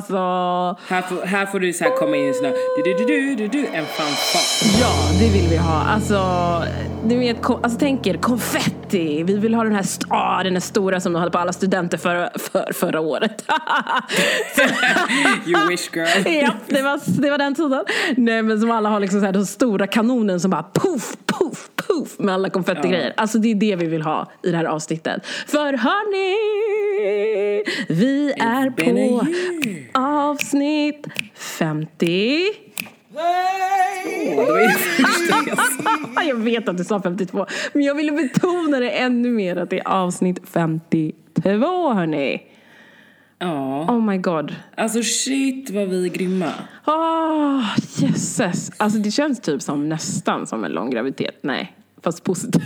Alltså, Här får, här får du så här komma in sån här du, du, du, du, du, en fanfar. ja det vill vi ha. Alltså, du vet, kom, alltså tänk er konfetti. Vi vill ha den här, ah, den här stora som de hade på alla studenter för, för, förra året. You wish girl. ja, det var, det var den tiden. Nej men som alla har liksom så här, den stora kanonen som bara poff, poff med alla konfettigrejer. Alltså det är det vi vill ha i det här avsnittet. För hörni, vi är been a på avsnitt 50. Åh, det var ju första jag sa. Jag vet att du sa 52, men jag ville betona det ännu mer att det är avsnitt 52 hörni. Ja, Oh my god. alltså shit vad vi är grymma. Oh, jösses. Alltså det känns typ som nästan som en lång graviditet. Nej, fast positivt.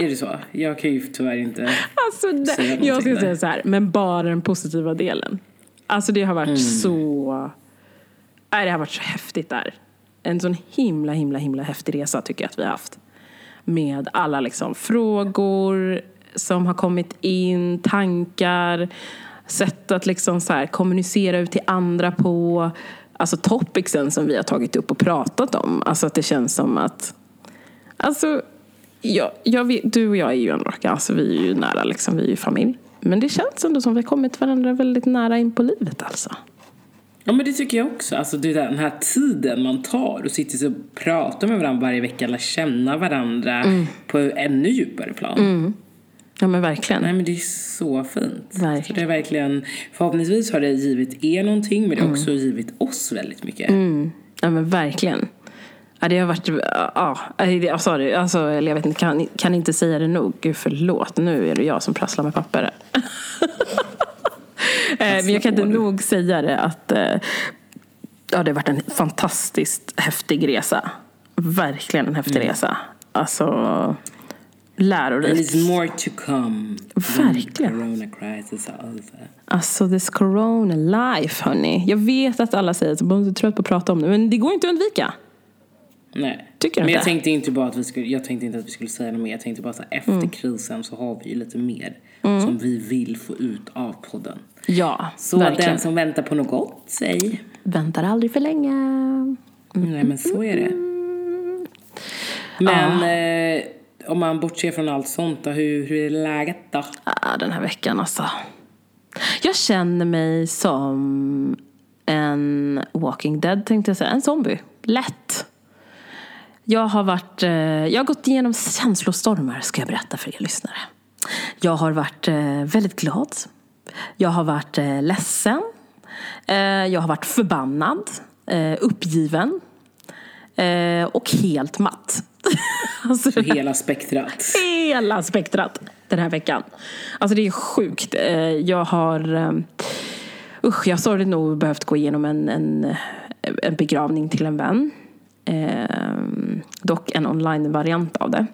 Är det så? Jag kan ju tyvärr inte. Alltså, det, Säga jag ska där. säga så här, men bara den positiva delen. Alltså det har varit Mm. så... Nej, det har varit så häftigt där. En sån himla, himla, himla häftig resa tycker jag att vi har haft. Med alla liksom frågor som har kommit in, tankar, sätt att liksom så här kommunicera ut till andra på. Alltså topicsen som vi har tagit upp och pratat om. Alltså att det känns som att Alltså, jag, jag vet, du och jag är ju ändå, alltså vi är ju nära liksom, vi är ju familj. Men det känns ändå som vi har kommit varandra väldigt nära in på livet alltså. Ja men det tycker jag också. Alltså det den här tiden man tar och sitter och pratar med varandra varje vecka. Eller känna varandra Mm. på ännu djupare plan. Ja men verkligen. Nej men det är så fint. Verkligen. Så det är verkligen, förhoppningsvis har det givit er någonting men det har också givit oss väldigt mycket. Ja men verkligen. Ja, det har varit, ja, jag sa det, alltså, eller jag vet inte, kan, kan inte säga det nog. Gud förlåt, nu är det jag som prasslar med papper. Eh, Men jag kan inte nog säga det att eh, ja, det har varit en fantastiskt häftig resa. Verkligen en häftig resa. Alltså, And lärorik. it's more to come. Verkligen. Corona crisis. Alltså this corona life hörni. Jag vet att alla säger att de är trött på att prata om det, men det går inte att undvika. Nej. Tycker du men jag inte? tänkte inte bara att vi skulle, jag tänkte inte att vi skulle säga något mer. Jag tänkte bara så här, efter Mm. krisen så har vi ju lite mer som vi vill få ut av podden. Ja, Så verkligen. den som väntar på något gott, säg. Väntar aldrig för länge. Nej men så är det. Men eh, om man bortser från allt sånt då, hur, hur är läget då? Ah, den här veckan alltså. Jag känner mig som en Walking Dead tänkte jag säga. En zombie. Lätt. Jag har varit, eh, jag har gått igenom känslostormar ska jag berätta för er lyssnare. Jag har varit eh, väldigt glad. Jag har varit eh, ledsen. Jag har varit förbannad. Uppgiven. Och helt matt. alltså, hela spektrat. hela spektrat den här veckan. Alltså det är sjukt. Jag har usch, jag har sorgligt nog behövt gå igenom en, en, en begravning till en vän. Eh, dock en online-variant av det.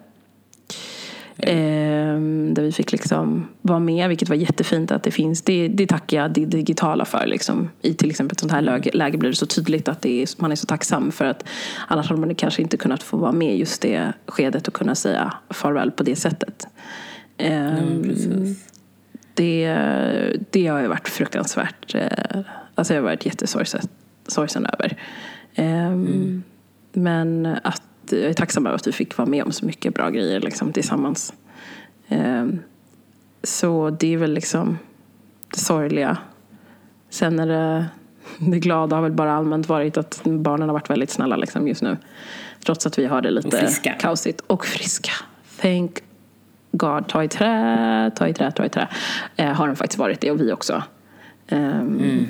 Eh, där vi fick liksom vara med, vilket var jättefint att det finns. Det, det tackar jag det digitala för. Liksom. I till exempel ett sånt här läge, läge blir det så tydligt att är, man är så tacksam för att annars hade man kanske inte kunnat få vara med just det skedet och kunna säga farväl på det sättet. Precis. det, det har ju varit fruktansvärt. eh, Alltså jag har varit jättesorgsen över. Ehm, Men att, jag är tacksam över att vi fick vara med om så mycket bra grejer liksom, tillsammans. Ehm, Så det är väl liksom det sorgliga. Sen är det, det glada har väl bara allmänt varit att barnen har varit väldigt snälla liksom, just nu. Trots att vi har det Och lite friska. kaosigt. Och friska. Thank God, ta i trä, ta i trä, ta i trä. Eh, har de faktiskt varit det och vi också. Ehm,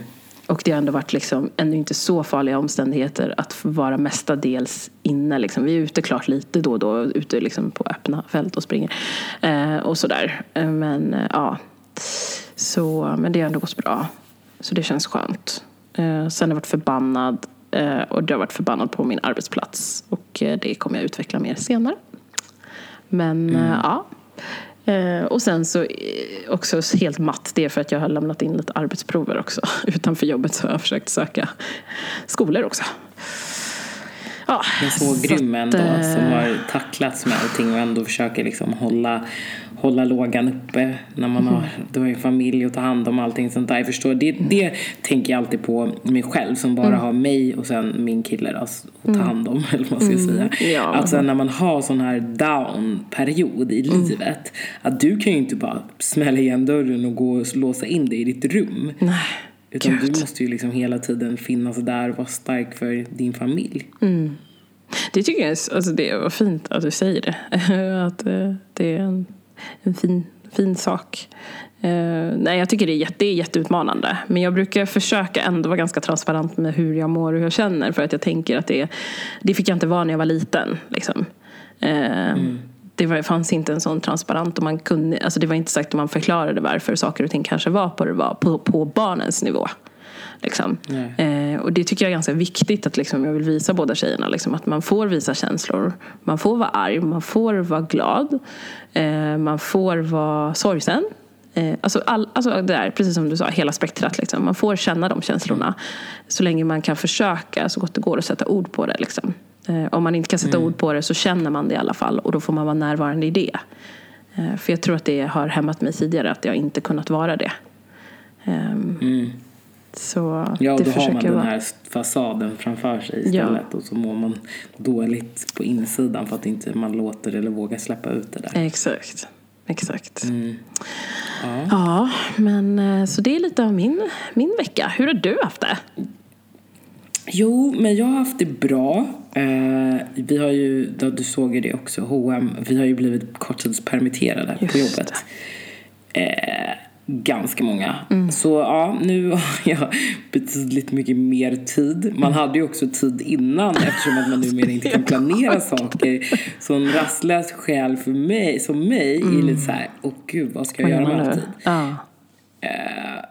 Och det har ändå varit liksom, ändå inte så farliga omständigheter att vara mestadels inne. Liksom. Vi är ute klart lite då och då, ute liksom på öppna fält och springer. Eh, och sådär. Eh, men eh, ja, så, men det har ändå gått bra. Så det känns skönt. Eh, sen har jag varit förbannad eh, och det har varit förbannad på min arbetsplats. Och eh, det kommer jag utveckla mer senare. Men eh, ja. Eh, och sen så eh, också helt matt, det är för att jag har lämnat in lite arbetsprover också. Utanför jobbet så har jag försökt söka skolor också. Ja, Men så, grym ändå eh, som har tacklats med allting och ändå försöker liksom hålla, hålla lågan uppe när man har, du har ju familj att ta hand om och allting sånt där. Jag förstår, det, det tänker jag alltid på mig själv som bara Mm. har mig och sen min kille alltså, att ta hand om, eller vad man ska säga. Mm. Ja. Att sen när man har sån här down-period i Mm. livet, att du kan ju inte bara smälla igen dörren och gå och låsa in dig i ditt rum. Nej, Utan Gud. du måste ju liksom hela tiden finnas där och vara stark för din familj. Det tycker jag alltså det var fint att du säger det. att eh, det är en, en fin, fin sak. Eh, nej, jag tycker det är, jätte, det är jätteutmanande. Men jag brukar försöka ändå vara ganska transparent med hur jag mår och hur jag känner. För att jag tänker att det, det fick jag inte vara när jag var liten. Liksom. Eh, Det var, fanns inte en sån transparent och man kunde, alltså det var inte sagt att man förklarade varför saker och ting kanske var på, det var, på, på barnens nivå. Liksom. Eh, och det tycker jag är ganska viktigt att liksom, jag vill visa båda tjejerna. Liksom, att man får visa känslor. Man får vara arg, man får vara glad. Eh, man får vara sorgsen. Eh, alltså, all, alltså det där, precis som du sa, hela spektrat. Liksom. Man får känna de känslorna. Så länge man kan försöka så gott det går att sätta ord på det. Liksom. Eh, om man inte kan sätta ord på det så känner man det i alla fall. Och då får man vara närvarande i det. Eh, för jag tror att det har hämmat mig tidigare att jag inte kunnat vara det. Ehm, Så Ja, det då har man den här fasaden framför sig istället och så mår man dåligt på insidan för att inte man låter eller vågar släppa ut det där. Exakt. Exakt. Mm. Ja. Ja, men eh, så det är lite av min, min vecka. Hur har du haft det? Jo, men jag har haft det bra. Eh, vi har ju, du såg ju det också, H&M, vi har ju blivit korttidspermitterade på Just jobbet. Eh, ganska många. Mm. Så ja, nu har jag betydligt mycket mer tid. Man hade ju också tid innan eftersom att man numera inte kan planera saker. Så en rastlös själ för mig, som mig är lite så här, åh gud, vad ska jag göra med all tid? Ja. Eh,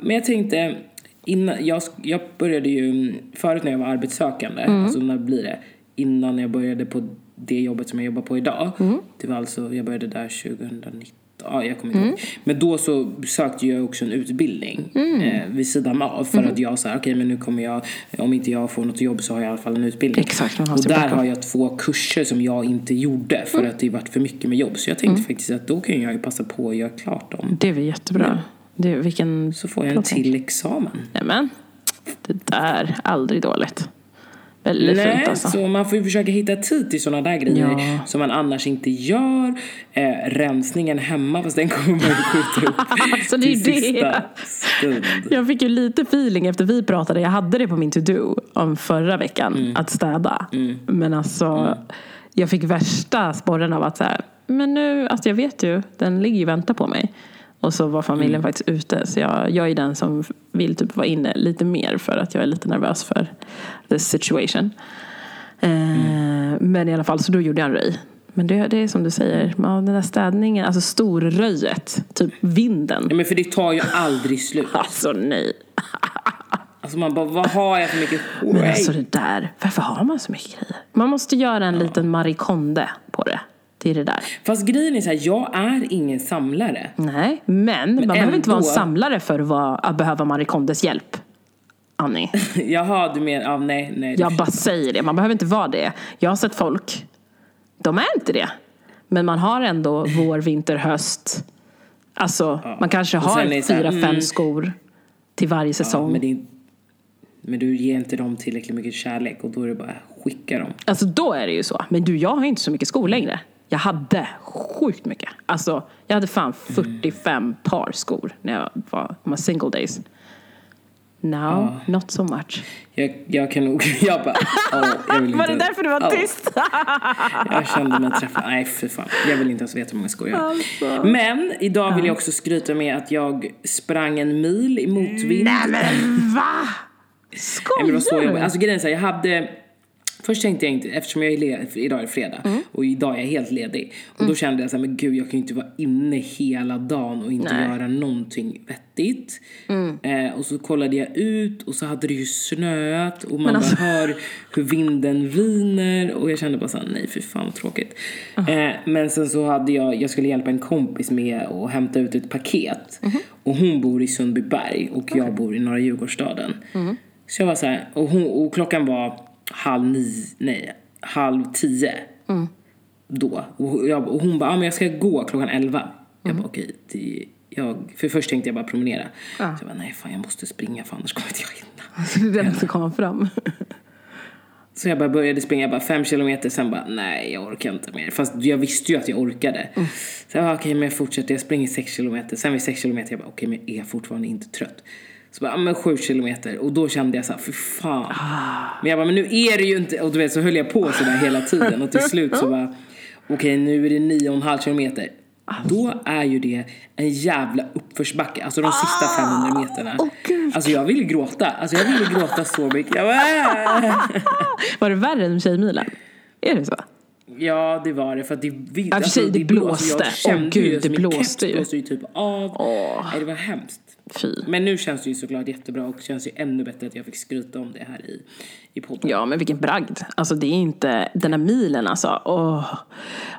Men jag tänkte, innan, jag, jag började ju förut när jag var arbetssökande, Mm. alltså när blir det? Innan jag började på det jobbet som jag jobbar på idag. Mm. Det var alltså, jag började där 2019. Ja, jag kommer inte Mm. ihåg. Men då så sökte jag också en utbildning Mm. eh, vid sidan av. För att jag sa, okej men nu kommer jag, om inte jag får något jobb så har jag i alla fall en utbildning. Exakt, har och där backup. har jag två kurser som jag inte gjorde för Mm. att det varit för mycket med jobb. Så jag tänkte faktiskt att då kan jag ju passa på att göra klart dem. Det är väl jättebra. Det, vilken... Så får jag en till examen. Nämen. Det där, aldrig dåligt. Väldigt Nej, fint alltså. så man får ju försöka hitta tid till sådana där grejer Ja. som man annars inte gör. Eh, rensningen hemma, fast den kommer man ju skjuta upp Alltså, det är till sista stund. Jag fick ju lite feeling efter vi pratade. Jag hade det på min to-do om förra veckan. Mm. Att städa. Men alltså. Jag fick värsta sporren av att så här, Men nu, alltså jag vet ju. Den ligger ju och väntar på mig. Och så var familjen Mm. faktiskt ute. Så jag, jag är den som vill typ vara inne lite mer. För att jag är lite nervös för the situation. Eh, Men i alla fall, så då gjorde jag en röj. Men det, det är som du säger, ja, den där städningen, alltså storröjet, typ vinden. Ja, men för det tar ju aldrig slut. Alltså nej. Alltså man bara, vad har jag för mycket Men skit? alltså det där, varför har man så mycket grejer? Man måste göra en liten Marie Kondo på det. Är det där. Fast grejen är så här, jag är ingen samlare. Nej, men, man behöver inte vara en ändå- samlare för att, behöva Marie Kondos hjälp. Annie, Jaha, du menar, ja, nej, nej. jag bara säger det. Man behöver inte vara det. Jag har sett folk, de är inte det. Men man har ändå vår, vinter, höst. Alltså, man kanske har fyra, fem mm. skor till varje ja, säsong. men, det men du ger inte dem tillräckligt mycket kärlek och då är det bara skicka dem. Alltså då är det ju så. Men du, jag har inte så mycket skor längre. Jag hade sjukt mycket. Alltså, jag hade fan 45 par skor när jag var my single days. Now, not so much. Jag, jag kan nog, jag bara, åh, jag vill inte. Var det därför du var åh. tyst? Jag kände mig träffad. Nej, för fan. Jag vill inte ens veta hur många skor jag har. Alltså. Men idag vill jag också skryta med att jag sprang en mil i motvind. Nej men va? Skojar du? Alltså grejen är så här, jag hade Först tänkte jag inte, eftersom jag är led, idag är fredag Mm. och idag är jag helt ledig. Och då kände jag så här, men gud jag kan ju inte vara inne hela dagen och inte Nej. Mm. göra någonting vettigt. Eh, och så kollade jag ut och så hade det ju snöat och man alltså- bara hör hur vinden viner och jag kände bara såhär, nej för fan vad tråkigt. Ah. Eh, men sen så hade jag, jag skulle hjälpa en kompis med att hämta ut ett paket. Mhm. Och hon bor i Sundbyberg och jag bor i norra Djurgårdsstaden. Mm. Så jag var så här, och, hon, och klockan var halv nio, nej, halv tio. Då. Och, jag, och hon bara, ah, men jag ska gå klockan elva. Jag bara, okej. Okay, jag, för först tänkte jag bara promenera. Ja. Så jag bara, nej fan jag måste springa för annars kommer inte jag hinna. Så det är som kommer fram. Så jag bara började springa, jag bara fem kilometer, sen bara nej jag orkar inte mer. Fast jag visste ju att jag orkade. Så jag bara okej men jag fortsätter, jag springer sex kilometer. Sen vid sex kilometer, jag bara okej men jag är fortfarande inte trött. Så bara, men sju kilometer. Och då kände jag så här, för fan. Men jag bara, men nu är det ju inte, och du vet så höll jag på sådär hela tiden. Och till slut så bara, okej nu är det nio och en halv kilometer. Då är ju det en jävla uppförsbacke, alltså de sista 500 meterna. Åh, gud. Alltså jag ville gråta, alltså jag ville gråta så mycket. Jag bara, "Äh." Var det värre än Tjejmilen? Är det så? Ja, det var det. För att det, vi, Ja, för sig, det blåste. Åh, gud, ju, det alltså, blåste ju. blåste ju typ av. Åh. Nej, det var hemskt. Fy. Men nu känns det ju såklart jättebra och känns ju ännu bättre att jag fick skryta om det här i, i podden. Ja, men vilken bragd. Alltså det är inte, den här milen alltså. Åh.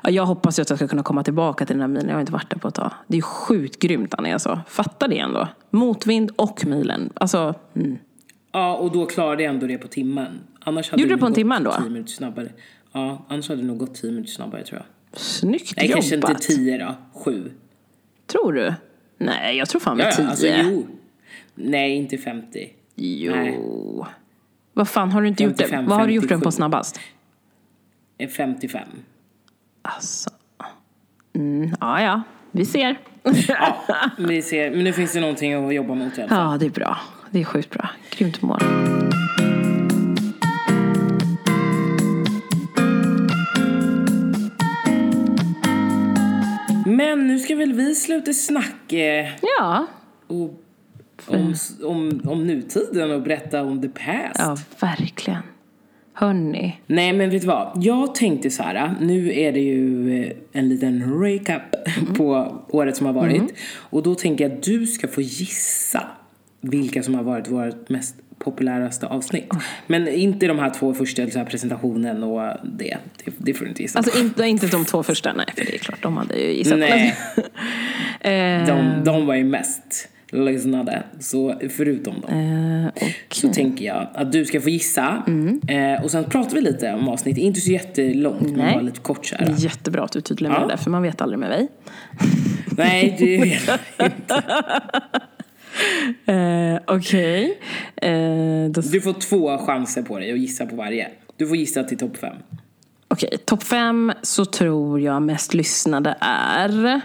Ja, Jag hoppas ju att jag ska kunna komma tillbaka till den här milen. Jag har inte varit där på ett tag. Det är ju sjukt grymt Annie alltså. Fatta det ändå. Motvind och milen. Alltså, mm. Ja, och då klarade jag ändå det på timmen. Annars hade Gjorde det du på en timme ändå? tio minuter snabbare. Ja, annars hade det nog gått tio minuter snabbare tror jag. snyggt Nej, kanske jobbat. inte tio då. Sju. Tror du? Nej, jag tror fan ja, tio. alltså jo. Nej, inte 50. Jo. Nej. Vad fan har du inte gjort det? 55, Vad har du gjort den på 57. snabbast? Eh, 55. Alltså. Mm, ja, ja. Vi ser. Ja, vi ser. Men nu finns det någonting att jobba mot i alla fall. Ja, det är bra. Det är sjukt bra. Grymt mål. Men nu ska väl vi sluta snacka Ja. och, om, om, om nutiden och berätta om the past. Ja, verkligen. Hörni. Nej men vet du vad? Jag tänkte så här. Nu är det ju eh, en liten recap på året som har varit. Och då tänker jag att du ska få gissa vilka som har varit vårt mest populäraste avsnitt. Men inte de här två första, så här presentationen och det. Det, det får du inte gissa. Alltså inte, inte de två första, nej för det är klart, de hade ju gissat. Nej. eh, de, de var ju mest lyssnade. Så förutom dem. eh, och, Så tänker jag att du ska få gissa. Eh, och sen pratar vi lite om avsnittet. Inte så jättelångt, men Nej. bara lite kort så här. jättebra att du tydligen med Ja. det, för man vet aldrig med mig. Nej, det vet jag. Eh, Okej. Eh, då- Du får två chanser på dig att gissa på varje. Du får gissa till topp fem. Okej, topp fem så tror jag mest lyssnade är...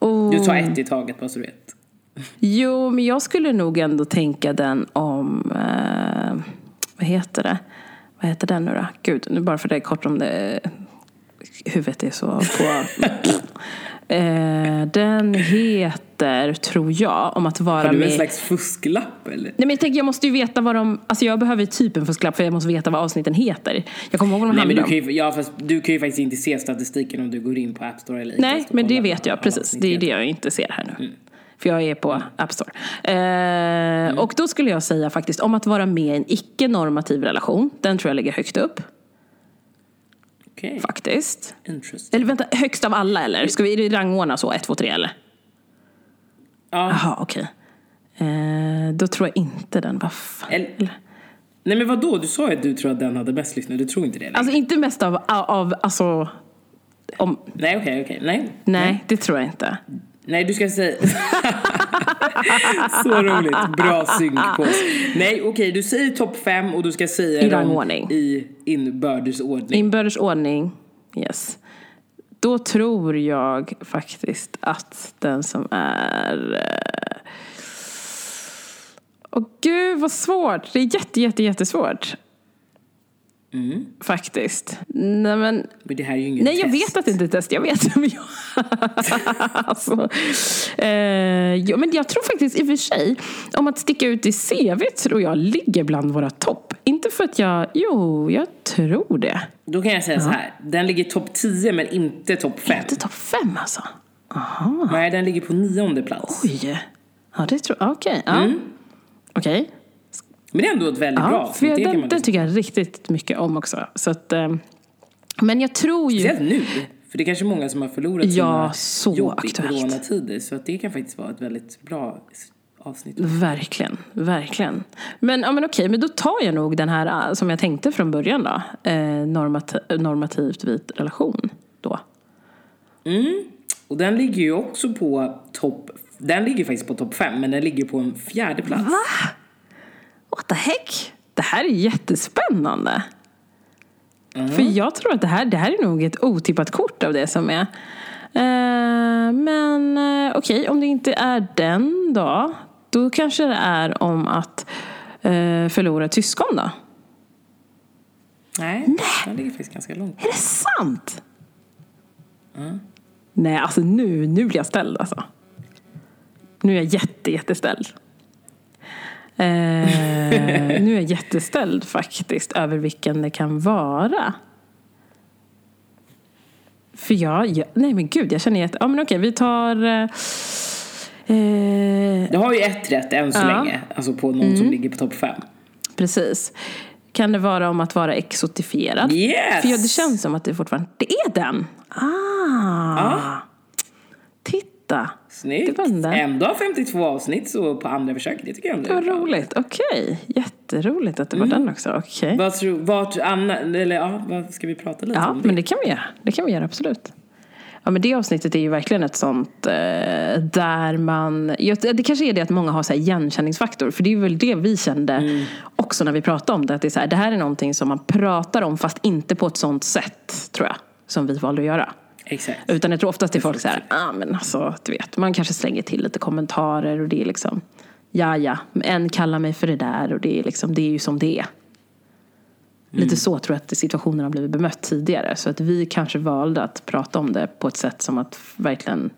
Oh, Du tar ett i taget bara så du vet. Jo, men jag skulle nog ändå tänka den om... Eh, vad heter det? Vad heter den nu då? Gud, nu bara för det är kort om det... Huvudet är så på... eh, den heter, tror jag, om att vara Har du med... en slags fusklapp eller? Nej men jag tänker, jag måste ju veta vad de... Alltså jag behöver typ en fusklapp för jag måste veta vad avsnitten heter. Jag kommer ihåg vad de Nej men du kan, ju, ja, fast du kan ju faktiskt inte se statistiken om du går in på App Store eller Nej, Acast och men det vet jag precis. Det är det jag inte ser här nu. För jag är på App Store. Eh, Och då skulle jag säga faktiskt om att vara med i en icke-normativ relation. Den tror jag ligger högst upp, Okej, faktiskt. Eller vänta, högst av alla eller? Ska vi rangordna så? ett, två, tre eller? Ja, Jaha, okej. Eh, då tror jag inte den. Vad fan? eller, nej men vadå? Du sa ju att du tror att den hade bäst lyssnare. Du tror inte det? längre. Alltså inte mest av, av alltså... Om, nej okej, okej. Nej. nej, det tror jag inte. Nej, du ska säga... Så roligt. Bra synk på oss. Nej, okej, du säger topp fem och du ska säga I dem rangordning. i inbördes ordning. Inbördes ordning, yes. Då tror jag faktiskt att den som är... eh, Åh gud vad svårt! Det är jätte, jätte, jättesvårt. Faktiskt. Nej men... Men det här är ju inget Nej jag test. vet att det inte är ett test, jag vet. Men jag, alltså, eh, ja, men jag tror faktiskt i och för sig, om att sticka ut i CV tror jag ligger bland våra topp. Inte för att jag, jo jag tror det. Då kan jag säga så här. Den ligger topp 10 men inte topp 5. Inte topp fem alltså? Aha. Nej, den ligger på nionde plats. Oj. Ja, det tror jag. Okej. Ja. Okej. Men det är ändå ett väldigt bra Ja, för avsnitt. Det den, den tycker jag riktigt mycket om också. Så att, eh, men jag tror ju... Speciellt nu. För det är kanske många som har förlorat Ja, sina jobb aktuellt. i coronatider. Så att det kan faktiskt vara ett väldigt bra avsnitt. Verkligen, verkligen. Men, ja, men okej, men då tar jag nog den här äh, som jag tänkte från början då. Eh, normat, normativt vit relation då. Mm. Och den ligger ju också på topp, den ligger faktiskt på topp fem, men den ligger på en fjärde plats. Va? What the heck? Det här är jättespännande. För jag tror att det här, det här är nog ett otippat kort av det som är. Eh, men eh, okej, om det inte är den då. Då kanske det är om att eh, förlora ett syskon då. Nej, den ligger faktiskt ganska långt. Är det sant? Nej, alltså nu, nu blir jag ställd alltså. Nu är jag jätte, jätteställd. Eh, nu är jag jätteställd faktiskt över vilken det kan vara. För jag, jag nej men gud, jag känner jätte... Ja men okej, vi tar... Eh, eh, Du har ju ett rätt än så Ja. länge, alltså på någon som ligger på topp fem. precis. Kan det vara om att vara exotifierad? Yes! För jag, det känns som att det fortfarande... Det är den! Ah! Titta! Snyggt! Ändå 52 avsnitt så på andra försök, det tycker jag ändå Vad roligt. Okej. Jätteroligt att det var den också. Okej. Vad tror, vad, Anna, eller ja, vad ska vi prata lite Ja, om det? men det kan vi göra. Det kan vi göra, absolut. Ja, men det avsnittet är ju verkligen ett sånt eh, där man... ja, Det kanske är det att många har så igenkänningsfaktor. För det är väl det vi kände Mm. också när vi pratade om det. Att det, är så här, det här är någonting som man pratar om fast inte på ett sånt sätt, tror jag. Som vi valde att göra. Exakt. Utan jag tror oftast till folk så här, ah, men alltså, du vet, man kanske slänger till lite kommentarer och det är liksom, ja ja, en kallar mig för det där och det är liksom, det är ju som det är. Lite så tror jag att situationen har blivit bemött tidigare. Så att vi kanske valde att prata om det på ett sätt som att verkligen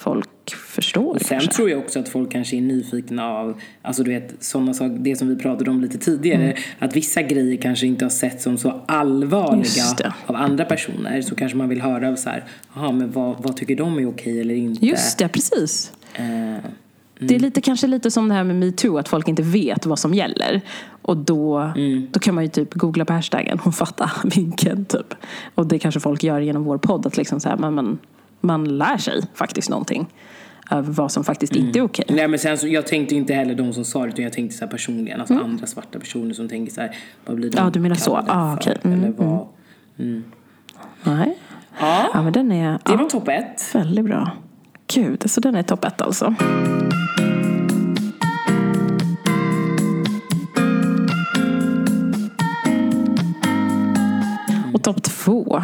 folk förstår. Och sen kanske. tror jag också att folk kanske är nyfikna av, alltså du vet, sådana saker, det som vi pratade om lite tidigare, Mm. att vissa grejer kanske inte har sett som så allvarliga av andra personer, så kanske man vill höra av så här, jaha men vad, vad tycker de är okej eller inte? Just det, precis. Eh, Det är lite, kanske lite som det här med metoo, att folk inte vet vad som gäller. Och då, Mm. då kan man ju typ googla på hashtaggen och fatta vinkeln. Typ. Och det kanske folk gör genom vår podd, att liksom så här, man, man, man lär sig faktiskt någonting. Över vad som faktiskt inte är okej. Nej men sen så, jag tänkte inte heller de som sa det utan jag tänkte så personligen, alltså Mm. andra svarta personer som tänker så här, vad blir de Ja, du menar så. Ah, för? okej. Mm, Eller vad? Nej. Ja, Ja, men den är det ja, var topp ett. väldigt bra. Gud, så den är topp ett alltså. Och topp två.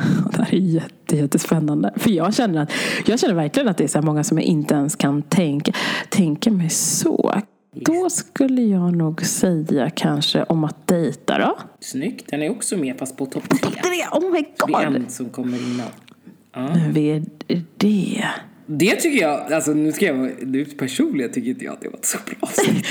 Det här är jätte, jättespännande. För jag känner, att, jag känner verkligen att det är så många som jag inte ens kan tänka, tänka mig så. Då skulle jag nog säga kanske om att dejta då. Snyggt, den är också med fast på topp tre. Det, oh my Det är god! en som kommer innan. Nu är det. Det tycker jag, alltså nu ska jag vara, personligen tycker inte jag att det var ett så bra avsnitt.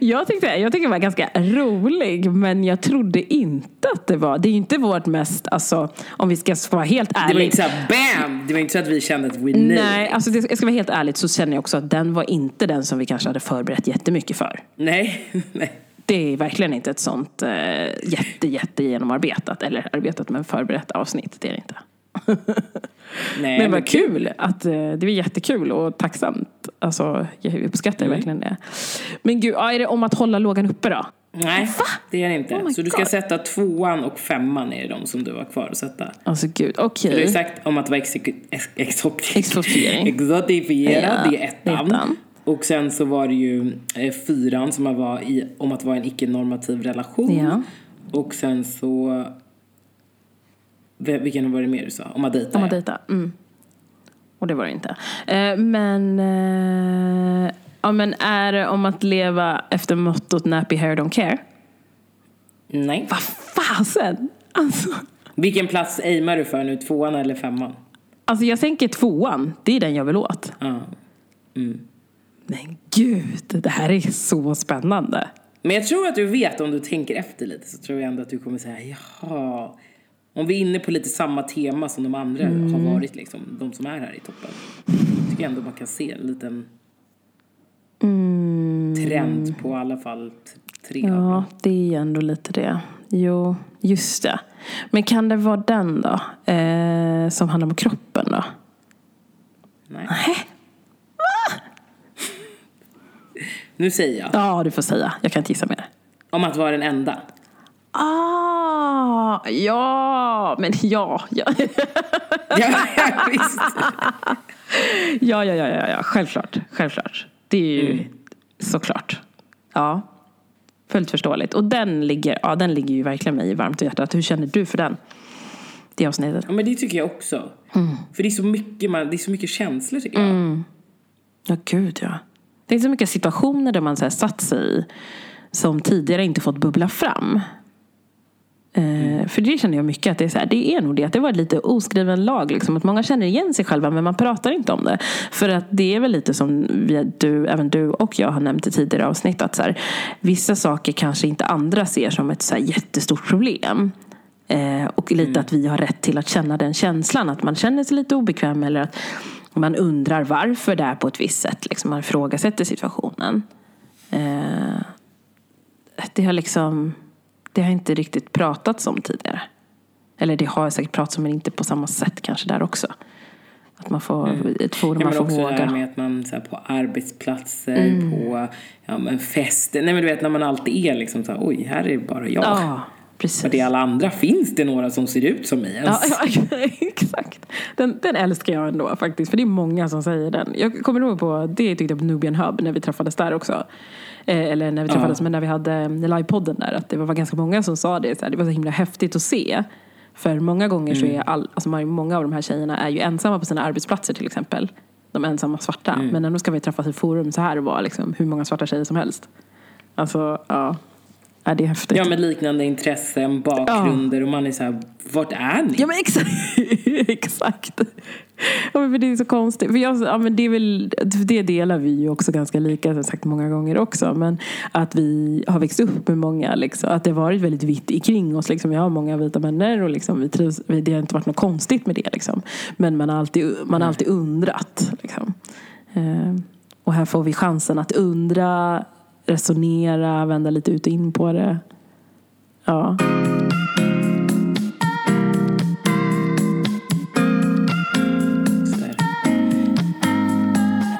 jag, tyckte, jag tyckte det var ganska rolig, men jag trodde inte att det var... Det är ju inte vårt mest, alltså, om vi ska vara helt Det var ärliga. inte såhär BAM! Det var inte så att vi kände att we knew. Nej, alltså det, jag ska vara helt ärligt så känner jag också att den var inte den som vi kanske hade förberett jättemycket för. Nej, nej. Det är verkligen inte ett sånt eh, jätte, jätte genomarbetat, eller arbetat men förberett avsnitt. Det är det inte. nej Men vad kul! Att, eh, det var jättekul och tacksamt. Alltså, jag uppskattar Mm. verkligen det. Men gud, är det om att hålla lågan uppe då? Nej, det är det inte. Oh så du ska God. sätta tvåan och femman är de som du har kvar att sätta. Alltså gud, Du har okej. ju sagt om att vara exek- ex- exotic- Exotiering. exotifierad, Ja, det är ettan. ettan. Och sen så var det ju eh, fyran som var i, om att vara en icke-normativ relation. Ja. Och sen så... Vil- Vilken var det mer du sa? Om att dejta. Om att ja. dejta. Mm. Och det var det inte. Eh, men, eh, ja, men är det om att leva efter mottot nappy hair don't care? Nej. Vad fasen! Alltså, Vilken plats aimar du för nu? Tvåan eller femman? alltså jag tänker tvåan, det är den jag vill åt. Ja. Men gud, det här är så spännande. Men jag tror att du vet om du tänker efter lite så tror jag ändå att du kommer säga jaha. Om vi är inne på lite samma tema som de andra Mm. har varit liksom, de som är här i toppen. tycker jag ändå man kan se en liten trend på i alla fall tre av dem. Mm. Ja, det är ändå lite det. Jo, just det. Men kan det vara den då? Eh, som handlar om kroppen då? Nej. Nej. Nu säger jag. Ja, du får säga. Jag kan inte gissa mer. Om att vara den enda. Ah, ja, men ja. Ja, Ja, visst. ja, ja, ja, ja, ja. självklart. Självklart. Det är ju såklart. Ja, fullt förståeligt. Och den ligger, ja, den ligger ju verkligen mig varmt i hjärtat. Hur känner du för den? Det avsnittet. Ja, men det tycker jag också. För det är så mycket, man, det är så mycket känslor tycker jag. Ja, gud ja. Det är så mycket situationer där man så här satt sig i som tidigare inte fått bubbla fram. Eh, för det känner jag mycket att det är så här, det är nog det att det var lite oskriven lag liksom, att många känner igen sig själva men man pratar inte om det. För att det är väl lite som vi, du, även du och jag har nämnt i tidigare avsnitt att så här, vissa saker kanske inte andra ser som ett så här, jättestort problem. Eh, och lite att vi har rätt till att känna den känslan, att man känner sig lite obekväm eller att man undrar varför det är på ett visst sätt. Liksom, man ifrågasätter situationen. Eh, det har liksom det har inte riktigt pratats om tidigare. Eller det har säkert pratats om men inte på samma sätt kanske där också. Att man får ett forum Ja, man får också det här våga. med att man så här, på arbetsplatser, på ja, men fester. Nej men du vet när man alltid är liksom så här, oj här är det bara jag. Ja, precis. Och det är alla andra. Finns det några som ser ut som mig ens? Ja, ja, exakt. Den, den älskar jag ändå faktiskt. För det är många som säger den. Jag kommer ihåg på, det tyckte jag på Nubian Hub när vi träffades där också. Eh, eller när vi träffades, Ja. men när vi hade eh, livepodden där. Att det var ganska många som sa det. Så här, det var så himla häftigt att se. För många gånger så är all, alltså många av de här tjejerna är ju ensamma på sina arbetsplatser till exempel. De ensamma svarta. Men ändå ska vi träffas i forum så här och vara liksom hur många svarta tjejer som helst. Alltså, ja. Ja det är häftigt. Ja med liknande intressen, bakgrunder och man är så här, vart är ni? Ja men exakt. exakt. Ja, men för det är så konstigt. För jag, ja, men det, är väl, det delar vi ju också ganska lika, som sagt många gånger också. Men att vi har växt upp med många, liksom, att det har varit väldigt vitt ikring oss. Liksom. Jag har många vita vänner och liksom, vi trivs, det har inte varit något konstigt med det. Liksom. Men man har alltid, man har alltid undrat. Liksom. Eh, och här får vi chansen att undra, resonera, vända lite ut och in på det. Ja.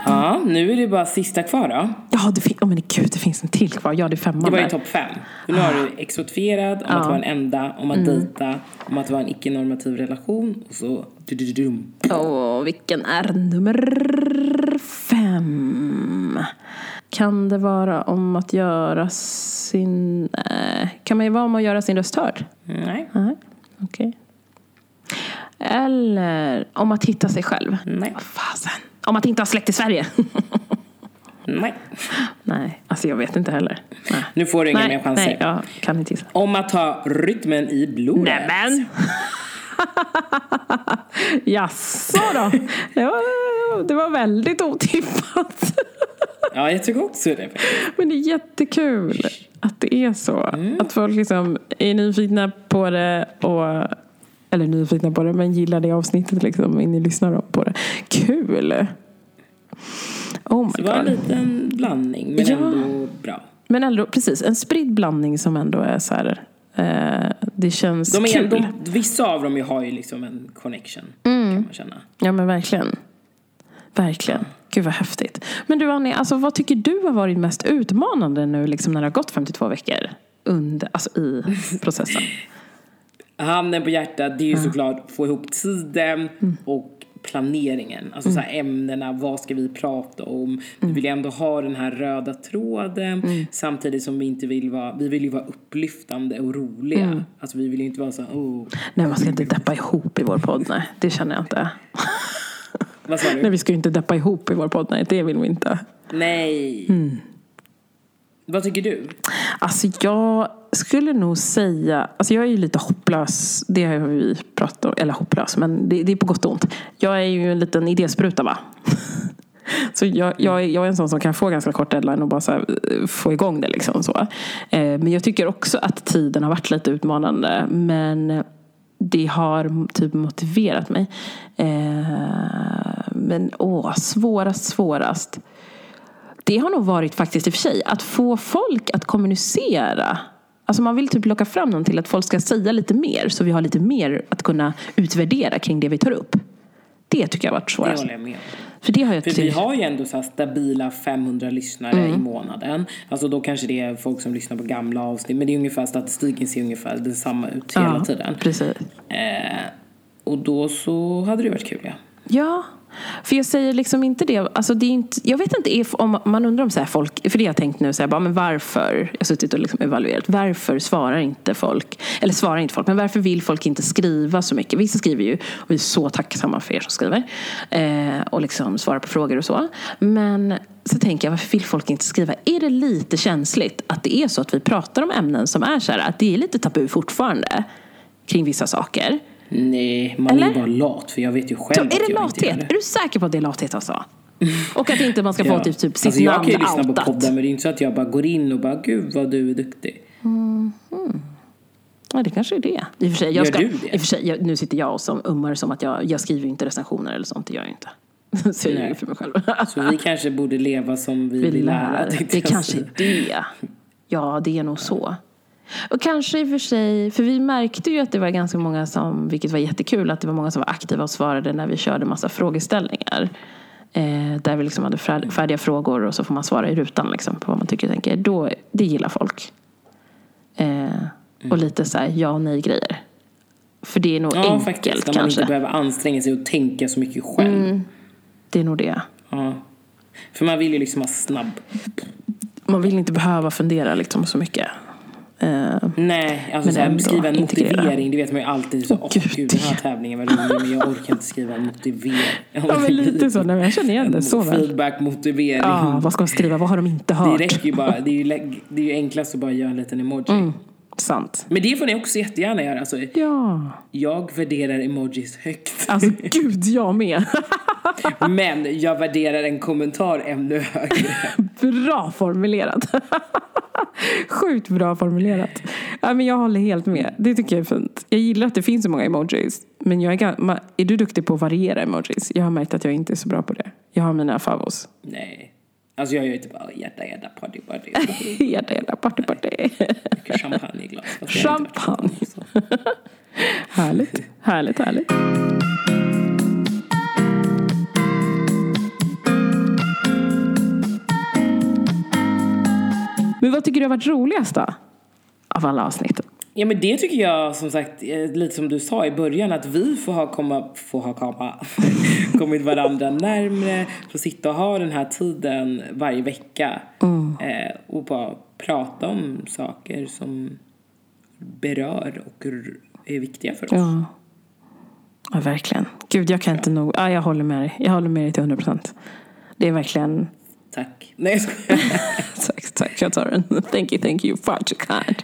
Ja, nu är det bara sista kvar då. Ja, det, fin- oh, men gud, det finns en till kvar. Ja, det är femman Det var ju topp fem. Nu har du exotifierad, om att vara en enda, om att dejta, om att vara en icke-normativ relation och så... Åh, vilken är nummer fem? Kan det vara om att göra sin... Eh, kan man vara om att göra sin röst hörd? Nej, Nej, okej. Eller om att hitta sig själv? nej, Vad fasen? Om att inte ha släkt i Sverige? nej. Nej, alltså jag vet inte heller. Nej, Nu får du inga mer chanser. nej jag kan inte gissa. Om att ha rytmen i blodet. Nämen! Jaså då? Det var, det var väldigt otippat. Ja, jag tycker också det. Men det är jättekul att det är så. Att folk liksom är nyfikna på det och eller nyfikna på det, men gillar det avsnittet liksom. Ni lyssnar på det. Kul! Oh my Det var en liten blandning, men Ja. ändå bra. Men ändå, precis, en spridd blandning som ändå är så här. Eh, det känns De är, kul. de, vissa av dem har ju liksom en connection, Mm. kan man känna. Ja men verkligen. Verkligen. Gud vad häftigt. Men du Annie, alltså, vad tycker du har varit mest utmanande nu liksom, när det har gått 52 veckor? Under, alltså i processen. Handen på hjärtat, det är ju såklart få ihop tiden Mm. och planeringen. Alltså så här ämnena, vad ska vi prata om? Mm. Vi vill ju ändå ha den här röda tråden samtidigt som vi inte vill vara, vi vill ju vara upplyftande och roliga. Mm. Alltså vi vill ju inte vara så här, oh. Nej, man ska inte deppa ihop i vår podd. Nej, det känner jag inte. Vad sa du? Nej, vi ska ju inte deppa ihop i vår podd. Nej, det vill vi inte. Nej. Mm. Vad tycker du? Alltså jag skulle nog säga, alltså jag är ju lite hopplös, det har vi pratat om, eller hopplös, men det, det är på gott och ont. Jag är ju en liten idéspruta va. Så jag, jag, är- jag är en sån som kan få ganska kort deadline och bara så här, eh, få igång det. Liksom så. Eh, Men jag tycker också att tiden har varit lite utmanande. Men det har typ motiverat mig. Eh, Men åh, svårast, svårast. Det har nog varit faktiskt i och för sig att få folk att kommunicera. Alltså man vill typ locka fram dem till att folk ska säga lite mer så vi har lite mer att kunna utvärdera kring det vi tar upp. Det tycker jag har varit Det svårast. håller jag med. För det har jag För vi har ju ändå så stabila 500 lyssnare Mm. i månaden. Alltså då kanske det är folk som lyssnar på gamla avsnitt. Men det är ungefär, statistiken ser ungefär detsamma ut hela Ja, tiden. Precis. Eh, och då så hade det varit kul ja. Ja, för jag säger liksom inte det. Alltså det är inte, jag vet inte if, om man undrar om så här folk, för det har jag tänkt nu, så här, bara, men varför, jag har suttit och liksom evaluerat, varför svarar inte folk, eller svarar inte folk, men varför vill folk inte skriva så mycket? Vissa skriver ju, och vi är så tacksamma för er som skriver, eh, och liksom svarar på frågor och så. Men så tänker jag, varför vill folk inte skriva? Är det lite känsligt att det är så att vi pratar om ämnen som är så här, att det är lite tabu fortfarande kring vissa saker? Nej, man är Eller? ju bara lat. För jag vet ju själv Så, är det jag gör lathet? Är du säker på att det är lathet alltså? Och att inte man ska få Ja. typ, typ sitt alltså, jag namn kan ju lyssna på outat? podden men det är inte så att jag bara går in och bara gud vad du är duktig. Ja, det kanske är det. I och för sig, jag Gör ska, du det? I och för sig, jag, nu sitter jag och som ummar som att jag, jag skriver inte recensioner eller sånt, det gör jag inte. Så jag ljuger för mig själv. Så vi kanske borde leva som vi Vi vill lära. Det jag kanske är det. Ja, det är nog så. Och kanske i och för sig, för vi märkte ju att det var ganska många som, vilket var jättekul, att det var många som var aktiva och svarade när vi körde massa frågeställningar. Eh, där vi liksom hade fär- färdiga frågor och så får man svara i rutan liksom, på vad man tycker och tänker. Då, det gillar folk. Eh, och lite så här ja och nej grejer. För det är nog Ja, enkelt faktiskt. När man kanske. inte behöver anstränga sig och tänka så mycket själv. Det är nog det. Ja. För man vill ju liksom ha snabb. Man vill inte behöva fundera liksom så mycket. Eh, Nej, alltså Men så här, ändå skriva en integrera. motivering, det vet man ju alltid. Så, åh Gud, gud, den här det- tävlingen var rolig men jag orkar inte skriva en motivering. ja, men lite så. Nej, jag känner igen det så väl. Feedback-motivering. Ja, vad ska man skriva? Vad har de inte det hört? räcker ju bara. Det är ju, det är ju enklast att bara göra en liten emoji. Mm. Sant. Men det får ni också jättegärna göra. Alltså, Ja. jag värderar emojis högt. Alltså gud, jag med. Men jag värderar en kommentar ännu högre. Bra formulerat. Sjukt bra formulerat. Ja, men jag håller helt med. Det tycker jag är fint. Jag gillar att det finns så många emojis. Men jag är, är du duktig på att variera emojis? Jag har märkt att jag inte är så bra på det. Jag har mina favos. Nej. Alltså jag gör ju typ bara hjärta, hjärta, party, party. Hjärta, hjärta, party, party. Mycket champagne i glas. Fast jag har inte varit Champagne. Härligt, härligt, härligt. Men vad tycker du har varit roligast då? Av alla avsnitt? Ja men det tycker jag som sagt, lite som du sa i början, att vi får ha, komma, får ha komma, kommit varandra närmre, få sitta och ha den här tiden varje vecka. Eh, och bara prata om saker som berör och är viktiga för oss. Ja. ja, verkligen. Gud, jag kan inte nog... Ja, jag håller med dig. Jag håller med dig till 100 procent. Det är verkligen... Tack. Nej jag skojar. Tack, tack. Jag tar den. Thank you, thank you. Far too kind.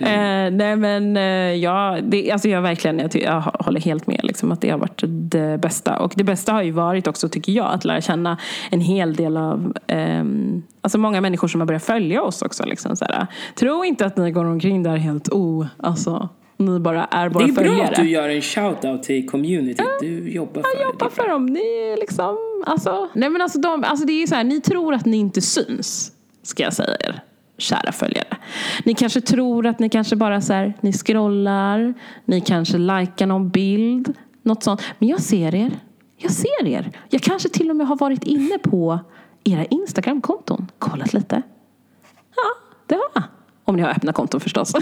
Eh, nej, men eh, ja, det, alltså jag verkligen, jag, jag håller helt med liksom, att det har varit det bästa. Och det bästa har ju varit också, tycker jag, att lära känna en hel del av ehm, Alltså många människor som har börjat följa oss också. Liksom. Tro inte att ni går omkring där helt o... Alltså, ni bara är Det våra är bra följare. att du gör en shout-out till community. Du jobbar för jobba det. för dem. Ni är liksom, alltså, nej men alltså, de, alltså det är så här, ni tror att ni inte syns, ska jag säga er, kära följare. Ni kanske tror att ni kanske bara så här, ni scrollar, ni kanske likar någon bild, något sånt. Men jag ser er. Jag ser er. Jag kanske till och med har varit inne på era Instagramkonton, kollat lite. Ja, det har jag. Om ni har öppna konton förstås.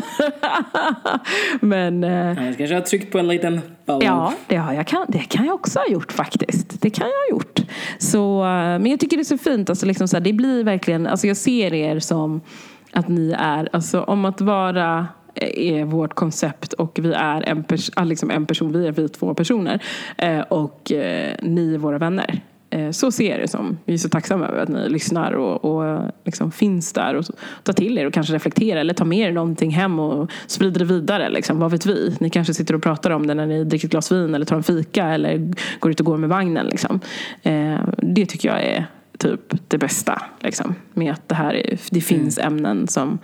Men eh, Annars kanske jag har tryckt på en liten follow. Ja, det, har jag, kan, det kan jag också ha gjort faktiskt. Det kan jag ha gjort. Så, eh, men jag tycker det är så fint. Alltså, liksom så här, det blir verkligen, alltså, jag ser er som att ni är, alltså, om att vara eh, är vårt koncept och vi är en, pers- liksom en person, vi är vi två personer eh, och eh, ni är våra vänner. Eh, Så ser jag det som. Vi är så tacksamma över att ni lyssnar och, och liksom finns där och tar till er och kanske reflekterar eller tar med er någonting hem och sprider det vidare. Liksom. Vad vet vi? Ni kanske sitter och pratar om det när ni dricker ett glas vin eller tar en fika eller går ut och går med vagnen. Liksom. Eh, Det tycker jag är typ det bästa. Liksom. Med att det här är, det finns ämnen som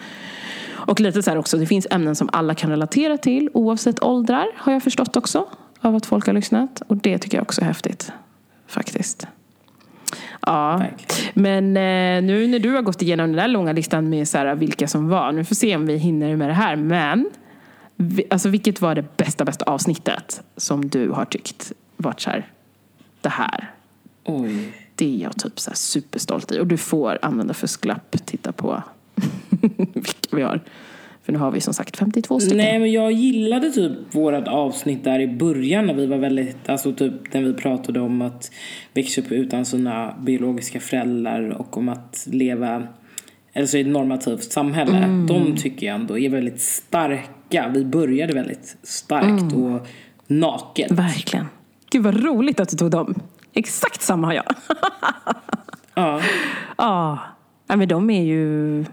och lite så här också, det finns ämnen som alla kan relatera till oavsett åldrar har jag förstått också av att folk har lyssnat. Och det tycker jag också är häftigt. Faktiskt. Ja, Verkligen. men eh, nu när du har gått igenom den där långa listan med så här, vilka som var, nu får vi se om vi hinner med det här, men vi, alltså, vilket var det bästa, bästa avsnittet som du har tyckt varit så här, det här? Oj. Det är jag typ så superstolt i. Och du får använda fusklapp. Titta på vilka vi har. För nu har vi som sagt 52 stycken. Nej men jag gillade typ vårat avsnitt där i början när vi var väldigt, alltså typ när vi pratade om att växa upp utan sina biologiska föräldrar och om att leva alltså i ett normativt samhälle. Mm. De tycker jag ändå är väldigt starka. Vi började väldigt starkt Mm. och naket. Verkligen. Gud vad roligt att du tog dem. Exakt samma har jag. Ja. Ja, men de är ju...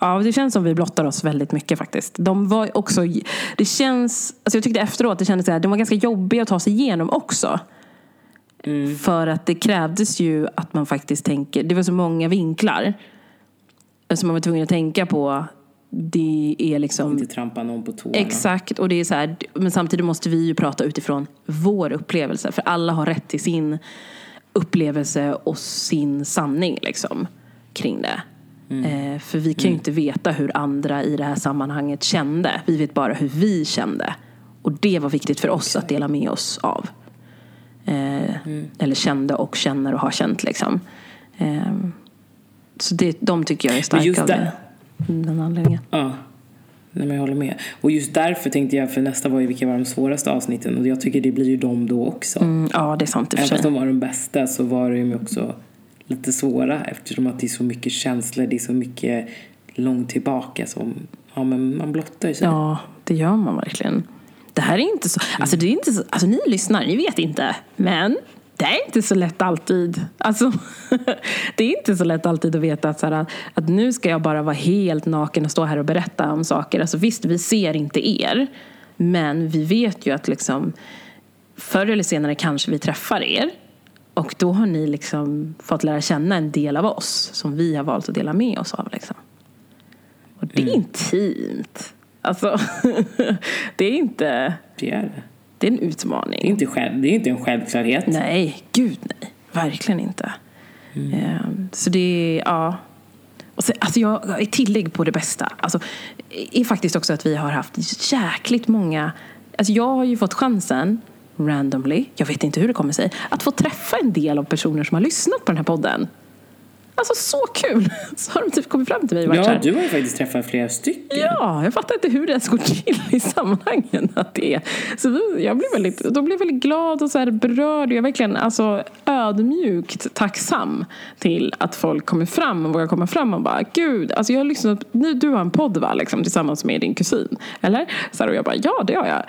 Ja, det känns som vi blottar oss väldigt mycket faktiskt. De var också... Det känns... Alltså jag tyckte efteråt, det kändes så här, de var ganska jobbiga att ta sig igenom också. För att det krävdes ju att man faktiskt tänker... Det var så många vinklar som man var tvungen att tänka på. Det är liksom... Inte trampa någon på tårna. Exakt, och det är så här, men samtidigt måste vi ju prata utifrån vår upplevelse. För alla har rätt till sin upplevelse och sin sanning liksom, kring det. Eh, för vi kan ju inte veta hur andra i det här sammanhanget kände. Vi vet bara hur vi kände. Och det var viktigt för oss att dela med oss av. Eh, Eller kände och känner och har känt liksom. Eh, så det, de tycker jag är starka just av det. Den anledningen. Ja, Nej, men jag håller med. Och just därför tänkte jag, för nästa var ju vilka var de svåraste avsnitten och jag tycker det blir ju de då också. Mm, ja, det är sant i och för Även fast sig. de var de bästa så var de ju också lite svåra eftersom att det är så mycket känslor, det är så mycket långt tillbaka som ja, men man blottar sig. Ja, det gör man verkligen. Det här är inte så... Alltså, det är inte så, alltså ni lyssnar, ni vet inte. Men det är inte så lätt alltid. Alltså, det är inte så lätt alltid att veta att, så här, att nu ska jag bara vara helt naken och stå här och berätta om saker. Alltså, visst, vi ser inte er. Men vi vet ju att liksom, förr eller senare kanske vi träffar er. Och då har ni liksom fått lära känna en del av oss som vi har valt att dela med oss av. Liksom. Och det är intimt. Alltså, det är inte... Det är det. Det är en Det är utmaning. inte, själv, det är inte en självklarhet. Nej, gud nej. Verkligen inte. Ehm, Så det är, ja. Och sen, alltså jag, ett tillägg på det bästa alltså, är faktiskt också att vi har haft jäkligt många... Alltså jag har ju fått chansen, randomly, jag vet inte hur det kommer sig, att få träffa en del av personer som har lyssnat på den här podden. Alltså så kul! Så har de typ kommit fram till mig och varit Ja, du har ju faktiskt träffat flera stycken. Ja, jag fattar inte hur det ens går till i sammanhangen. Att det är. Så jag blev väldigt, då blev väldigt glad och så här berörd. Jag är verkligen alltså, ödmjukt tacksam till att folk kommer fram och vågar komma fram och bara Gud, alltså jag har lyssnat, nu, du har en podd va, liksom, tillsammans med din kusin. Eller? Så här, och jag bara, ja det har jag.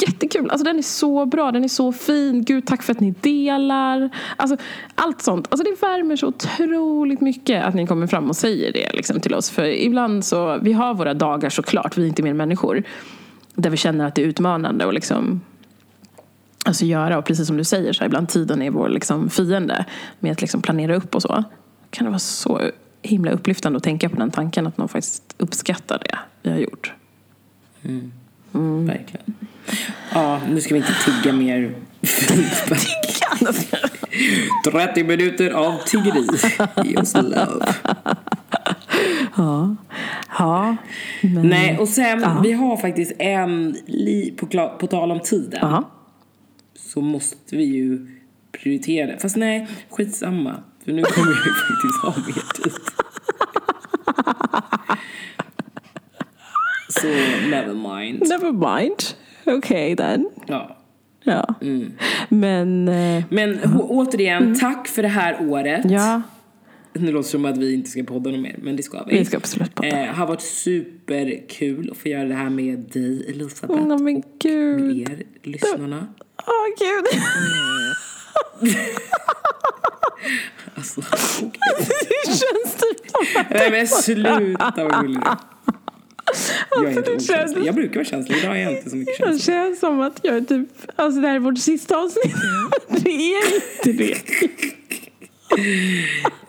Jättekul, alltså den är så bra, den är så fin. Gud tack för att ni delar. Alltså allt sånt. Alltså det värmer så otroligt mycket att ni kommer fram och säger det liksom, till oss. För ibland så, vi har våra dagar såklart, vi är inte mer människor. Där vi känner att det är utmanande och liksom alltså göra. Och precis som du säger, så här, ibland tiden är vår liksom, fiende med att liksom planera upp och så. Kan det vara så himla upplyftande att tänka på den tanken att någon faktiskt uppskattar det vi har gjort. Verkligen. Ja, nu ska vi inte tigga mer. 30 minuter av tiggeri. Ge oss love. Ja. ja. Men, Nej, och sen, Ja. vi har faktiskt en, på, på tal om tiden, Ja. så måste vi ju prioritera. Fast nej, skitsamma. För nu kommer vi faktiskt ha mer tid. Så, never mind. Never mind. Okay, then. Ja. Ja. Men, eh, Men å- återigen, tack för det här året. Mm. ja, Nu låter det som att vi inte ska podda något mer, men det ska vi. vi ska absolut podda. Eh, har varit superkul att få göra det här med dig, Elisabeth. Åh men Med gud. er, lyssnarna. Åh gud. Alltså, okej. Det känns typ som att Nej men sluta vad gullig du är. Jag är helt det känns-. Jag brukar vara känslig, idag är jag inte så mycket det känslig. känns som att jag är typ, alltså det här är vårt sista avsnitt. Det är inte det.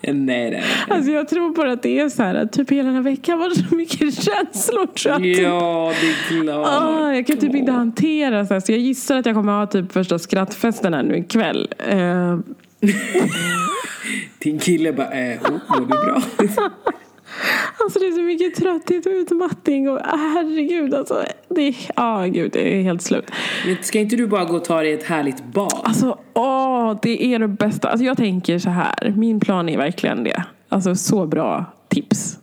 Nej, nej, nej. Alltså jag tror bara att det är så här att typ hela den här veckan var det så mycket känslor så att Ja, det är klart. Ah, jag kan typ inte hantera så, här, så jag gissar att jag kommer ha typ första skrattfesten här nu ikväll. Uh, Din kille bara, eh, oh, mår du bra? Alltså det är så mycket trötthet och utmattning och herregud alltså. Det är, ah, gud, det är helt slut. Men ska inte du bara gå och ta dig ett härligt bad? Alltså, åh, det är det bästa. Alltså jag tänker så här, min plan är verkligen det. Alltså så bra tips.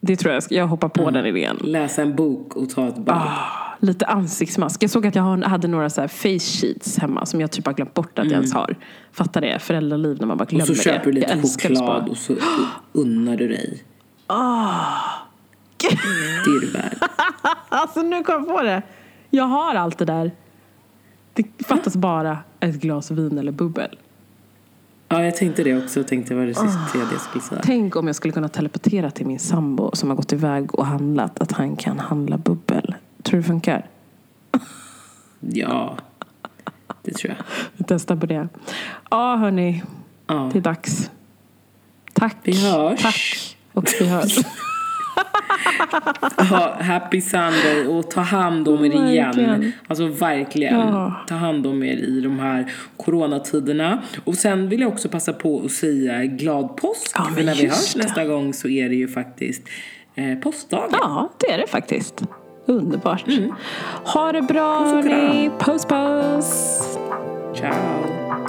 Det tror jag, jag hoppar på den idén. Läsa en bok och ta ett bad. Ah, lite ansiktsmask. Jag såg att jag hade några så här face sheets hemma som jag typ har glömt bort att jag ens har. Fattar det? Föräldraliv när man bara och glömmer så köper du det. lite Jag att spara. choklad och så unnar du dig. Du värd. Alltså nu kom jag på det. Jag har allt det där. Det fattas bara ett glas vin eller bubbel. Ja, jag tänkte det också. Jag tänkte vad det sista tredje jag skulle säga. Tänk om jag skulle kunna telepatera till min sambo som har gått iväg och handlat att han kan handla bubbel. Tror du det funkar? Ja, det tror jag. Vi testar på det. Ja, hörni. Ja. Det är dags. Tack. Vi hörs. Tack. Och vi hörs. Ha, happy Sunday och ta hand om er igen. Verkligen. Alltså verkligen. Ja. Ta hand om er i de här coronatiderna. Och sen vill jag också passa på att säga glad påsk. Ja, För när vi hörs det. nästa gång så är det ju faktiskt eh, påskdagen. ja, det är det faktiskt. Underbart. Ha det bra, hörni. Puss, puss. Ciao.